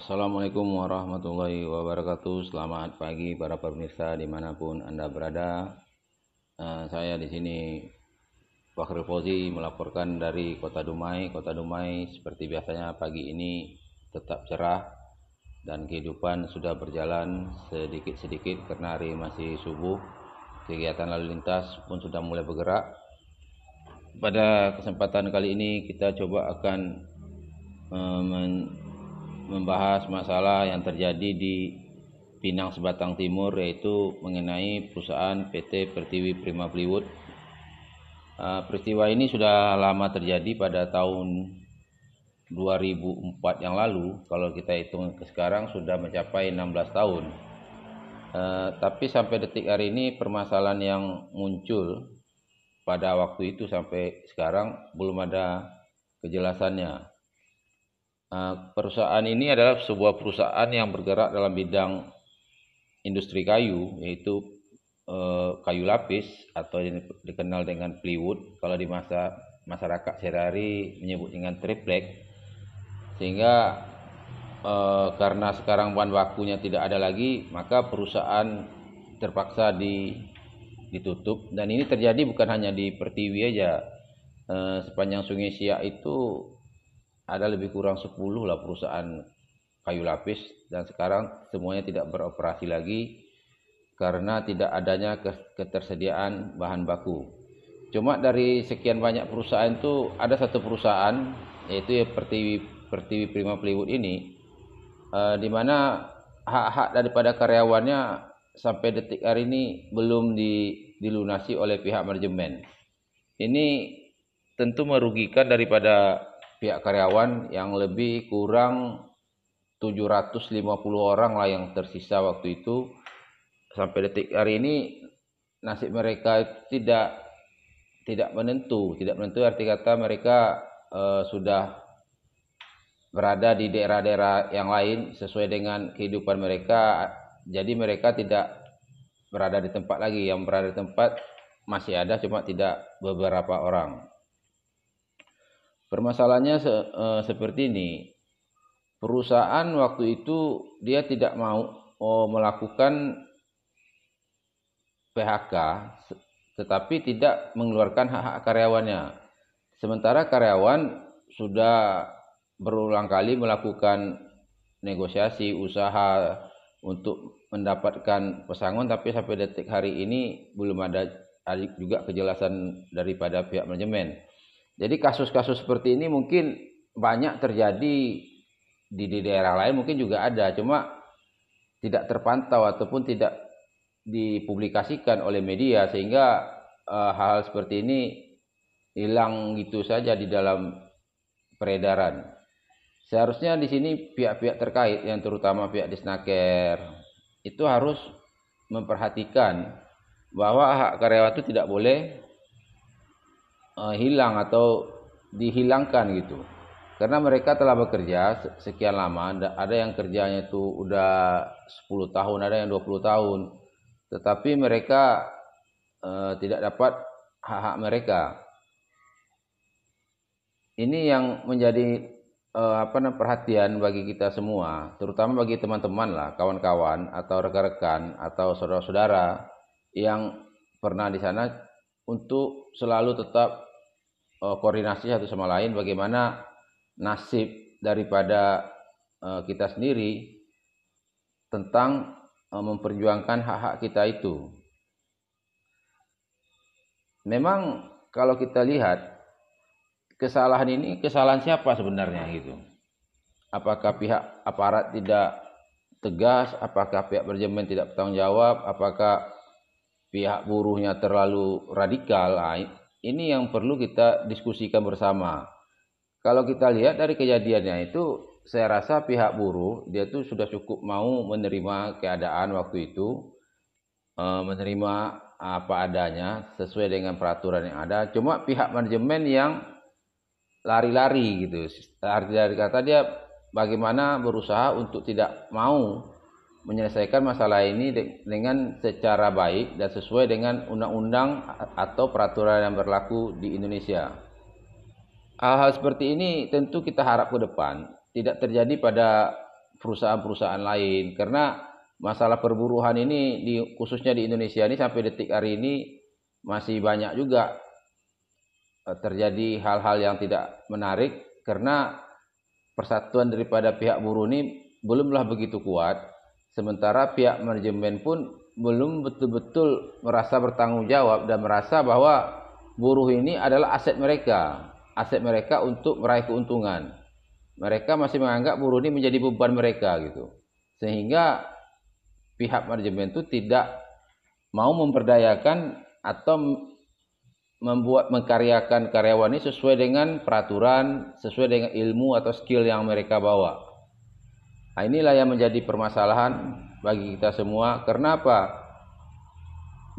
Assalamualaikum warahmatullahi wabarakatuh. Selamat pagi para pemirsa di mana pun anda berada. Uh, saya di sini Fakhrul Fauzi melaporkan dari Kota Dumai. Kota Dumai seperti biasanya pagi ini tetap cerah dan kehidupan sudah berjalan sedikit-sedikit karena hari masih subuh. Kegiatan lalu lintas pun sudah mulai bergerak. Pada kesempatan kali ini kita coba akan uh, membahas masalah yang terjadi di Pinang Sebatang Timur yaitu mengenai perusahaan PT Pertiwi Prima Plywood. Uh, peristiwa ini sudah lama terjadi pada tahun 2004 yang lalu. Kalau kita hitung ke sekarang sudah mencapai 16 tahun. Uh, tapi sampai detik hari ini permasalahan yang muncul pada waktu itu sampai sekarang belum ada kejelasannya. Eh, perusahaan ini adalah sebuah perusahaan yang bergerak dalam bidang industri kayu, yaitu uh, kayu lapis atau yang dikenal dengan plywood. Kalau di masa masyarakat sehari-hari menyebut dengan triplek, sehingga uh, karena sekarang bahan bakunya tidak ada lagi, maka perusahaan terpaksa di, ditutup. Dan ini terjadi bukan hanya di Pertiwi aja, uh, sepanjang Sungai Siak itu ada lebih kurang 10 lah perusahaan kayu lapis dan sekarang semuanya tidak beroperasi lagi karena tidak adanya ketersediaan bahan baku. Cuma dari sekian banyak perusahaan itu ada satu perusahaan yaitu ya Pertiwi Pertiwi Prima Plywood ini uh, di mana hak-hak daripada karyawannya sampai detik hari ini belum di, dilunasi oleh pihak manajemen. Ini tentu merugikan daripada pihak karyawan yang lebih kurang 750 orang lah yang tersisa waktu itu. Sampai detik hari ini nasib mereka tidak tidak menentu. Tidak menentu arti kata mereka uh, sudah berada di daerah-daerah yang lain sesuai dengan kehidupan mereka. Jadi mereka tidak berada di tempat lagi. Yang berada di tempat masih ada cuma tidak beberapa orang Permasalahannya se, uh, seperti ini. Perusahaan waktu itu dia tidak mau oh, melakukan PHK tetapi tidak mengeluarkan hak-hak karyawannya. Sementara karyawan sudah berulang kali melakukan negosiasi usaha untuk mendapatkan pesangon tapi sampai detik hari ini belum ada juga kejelasan daripada pihak manajemen. Jadi kasus-kasus seperti ini mungkin banyak terjadi di, di daerah lain mungkin juga ada, cuma tidak terpantau ataupun tidak dipublikasikan oleh media sehingga uh, hal, hal seperti ini hilang gitu saja di dalam peredaran. Seharusnya di sini pihak-pihak terkait yang terutama pihak Disnaker itu harus memperhatikan bahwa hak karyawan itu tidak boleh uh, hilang atau dihilangkan gitu. Karena mereka telah bekerja sekian lama, ada yang kerjanya itu udah 10 tahun, ada yang 20 tahun. Tetapi mereka uh, tidak dapat hak-hak mereka. Ini yang menjadi uh, apa perhatian bagi kita semua, terutama bagi teman-teman lah, kawan-kawan atau rekan-rekan atau saudara-saudara yang pernah di sana untuk selalu tetap uh, koordinasi satu sama lain bagaimana nasib daripada uh, kita sendiri tentang uh, memperjuangkan hak-hak kita itu. Memang kalau kita lihat kesalahan ini kesalahan siapa sebenarnya gitu. Apakah pihak aparat tidak tegas, apakah pihak manajemen tidak bertanggung jawab, apakah pihak buruhnya terlalu radikal. Nah, ini yang perlu kita diskusikan bersama. Kalau kita lihat dari kejadiannya itu, saya rasa pihak buruh dia tuh sudah cukup mau menerima keadaan waktu itu, eh, menerima apa adanya sesuai dengan peraturan yang ada. Cuma pihak manajemen yang lari-lari gitu. Arti dari kata dia bagaimana berusaha untuk tidak mau menyelesaikan masalah ini dengan secara baik dan sesuai dengan undang-undang atau peraturan yang berlaku di Indonesia. Hal-hal seperti ini tentu kita harap ke depan tidak terjadi pada perusahaan-perusahaan lain karena masalah perburuhan ini di khususnya di Indonesia ini sampai detik hari ini masih banyak juga eh, terjadi hal-hal yang tidak menarik karena persatuan daripada pihak buruh ini belumlah begitu kuat sementara pihak manajemen pun belum betul-betul merasa bertanggung jawab dan merasa bahwa buruh ini adalah aset mereka. Aset mereka untuk meraih keuntungan. Mereka masih menganggap buruh ini menjadi beban mereka gitu. Sehingga pihak manajemen itu tidak mau memperdayakan atau membuat mengkaryakan karyawan ini sesuai dengan peraturan, sesuai dengan ilmu atau skill yang mereka bawa. Nah, inilah yang menjadi permasalahan bagi kita semua. Karena apa?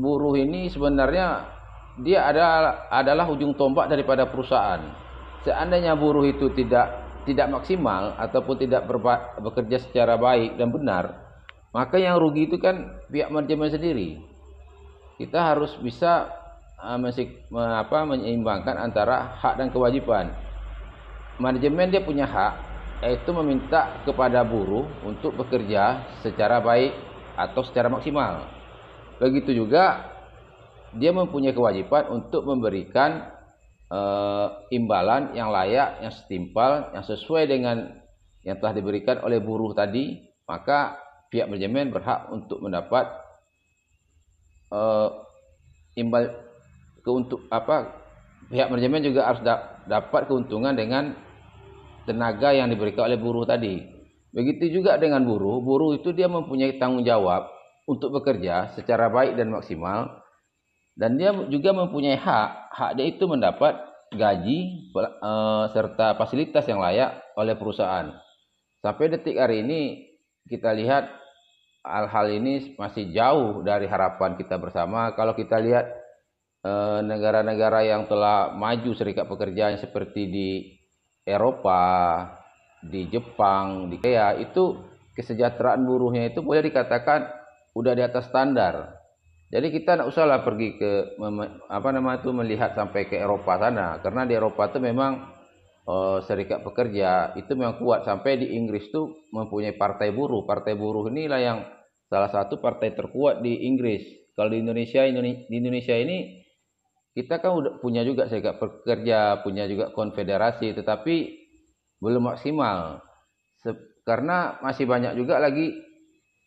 Buruh ini sebenarnya dia adalah adalah ujung tombak daripada perusahaan. Seandainya buruh itu tidak tidak maksimal ataupun tidak bekerja secara baik dan benar, maka yang rugi itu kan pihak manajemen sendiri. Kita harus bisa uh, mesik, me, apa, menyeimbangkan antara hak dan kewajiban. Manajemen dia punya hak, yaitu meminta kepada buruh untuk bekerja secara baik atau secara maksimal. Begitu juga dia mempunyai kewajiban untuk memberikan uh, imbalan yang layak, yang setimpal, yang sesuai dengan yang telah diberikan oleh buruh tadi, maka pihak manajemen berhak untuk mendapat uh, imbal keuntuk apa pihak manajemen juga harus da dapat keuntungan dengan tenaga yang diberikan oleh buruh tadi. Begitu juga dengan buruh, buruh itu dia mempunyai tanggung jawab untuk bekerja secara baik dan maksimal dan dia juga mempunyai hak, hak dia itu mendapat gaji uh, serta fasilitas yang layak oleh perusahaan. Sampai detik hari ini kita lihat hal-hal ini masih jauh dari harapan kita bersama. Kalau kita lihat eh, negara-negara yang telah maju serikat pekerjaan seperti di Eropa, di Jepang, di Korea itu kesejahteraan buruhnya itu boleh dikatakan udah di atas standar. Jadi kita tidak usahlah pergi ke apa nama itu melihat sampai ke Eropa sana karena di Eropa itu memang uh, serikat pekerja itu memang kuat sampai di Inggris tuh mempunyai partai buruh. Partai buruh inilah yang salah satu partai terkuat di Inggris. Kalau di Indonesia di Indonesia ini kita kan udah punya juga serikat pekerja, punya juga konfederasi, tetapi belum maksimal. karena masih banyak juga lagi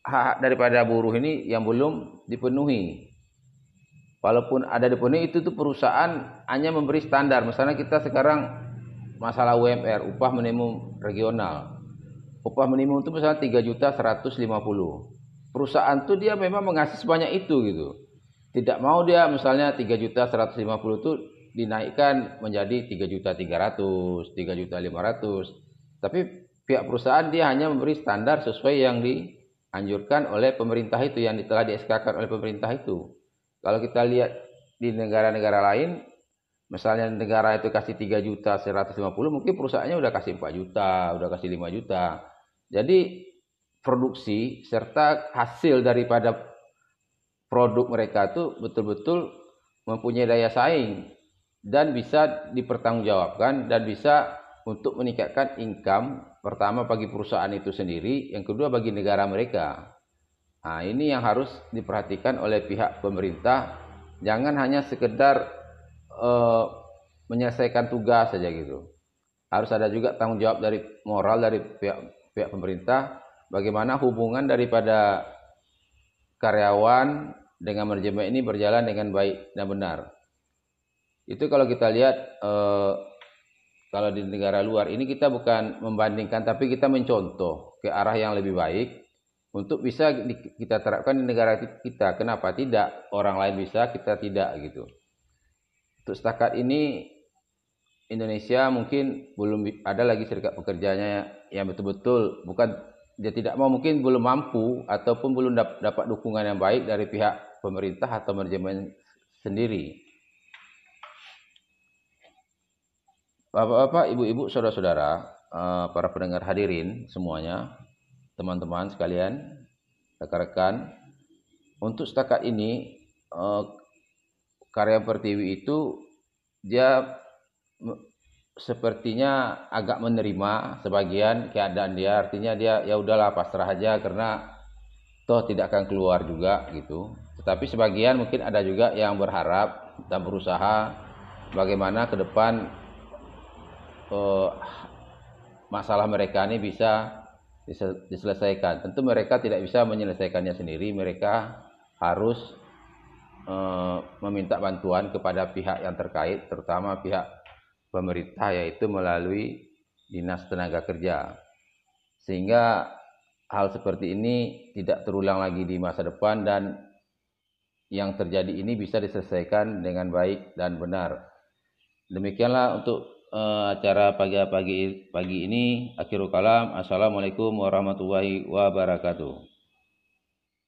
hak daripada buruh ini yang belum dipenuhi. Walaupun ada dipenuhi itu tuh perusahaan hanya memberi standar. Misalnya kita sekarang masalah UMR, upah minimum regional. Upah minimum itu misalnya 3 juta 150. Perusahaan tuh dia memang mengasih sebanyak itu gitu. Tidak mau dia misalnya 3 juta 150 itu dinaikkan menjadi 3 juta 300, 3 juta 500. Tapi pihak perusahaan dia hanya memberi standar sesuai yang dianjurkan oleh pemerintah itu yang telah di oleh pemerintah itu. Kalau kita lihat di negara-negara lain misalnya negara itu kasih 3 juta 150 mungkin perusahaannya udah kasih 4 juta udah kasih 5 juta jadi produksi serta hasil daripada produk mereka itu betul-betul mempunyai daya saing dan bisa dipertanggungjawabkan dan bisa untuk meningkatkan income pertama bagi perusahaan itu sendiri yang kedua bagi negara mereka. Nah ini yang harus diperhatikan oleh pihak pemerintah. Jangan hanya sekedar uh, menyelesaikan tugas saja gitu. Harus ada juga tanggung jawab dari moral dari pihak pihak pemerintah. Bagaimana hubungan daripada karyawan dengan manajemen ini berjalan dengan baik dan benar. Itu kalau kita lihat eh, kalau di negara luar ini kita bukan membandingkan tapi kita mencontoh ke arah yang lebih baik untuk bisa kita terapkan di negara kita. Kenapa tidak orang lain bisa kita tidak gitu. Untuk setakat ini Indonesia mungkin belum ada lagi serikat pekerjanya yang betul-betul bukan dia tidak mau mungkin belum mampu ataupun belum dapat dukungan yang baik dari pihak pemerintah atau manajemen sendiri. Bapak-bapak, ibu-ibu, saudara-saudara, eh, para pendengar hadirin semuanya, teman-teman sekalian, rekan-rekan, untuk setakat ini eh, karya Pertiwi itu dia sepertinya agak menerima sebagian keadaan dia. Artinya dia ya udahlah pasrah aja karena toh tidak akan keluar juga gitu. Tetapi sebagian mungkin ada juga yang berharap dan berusaha bagaimana ke depan eh, masalah mereka ini bisa diselesaikan. Tentu mereka tidak bisa menyelesaikannya sendiri. Mereka harus eh, meminta bantuan kepada pihak yang terkait terutama pihak pemerintah yaitu melalui Dinas Tenaga Kerja. Sehingga hal seperti ini tidak terulang lagi di masa depan dan yang terjadi ini bisa diselesaikan dengan baik dan benar. Demikianlah untuk uh, acara pagi-pagi pagi ini. Akhirul kalam. Assalamualaikum warahmatullahi wabarakatuh.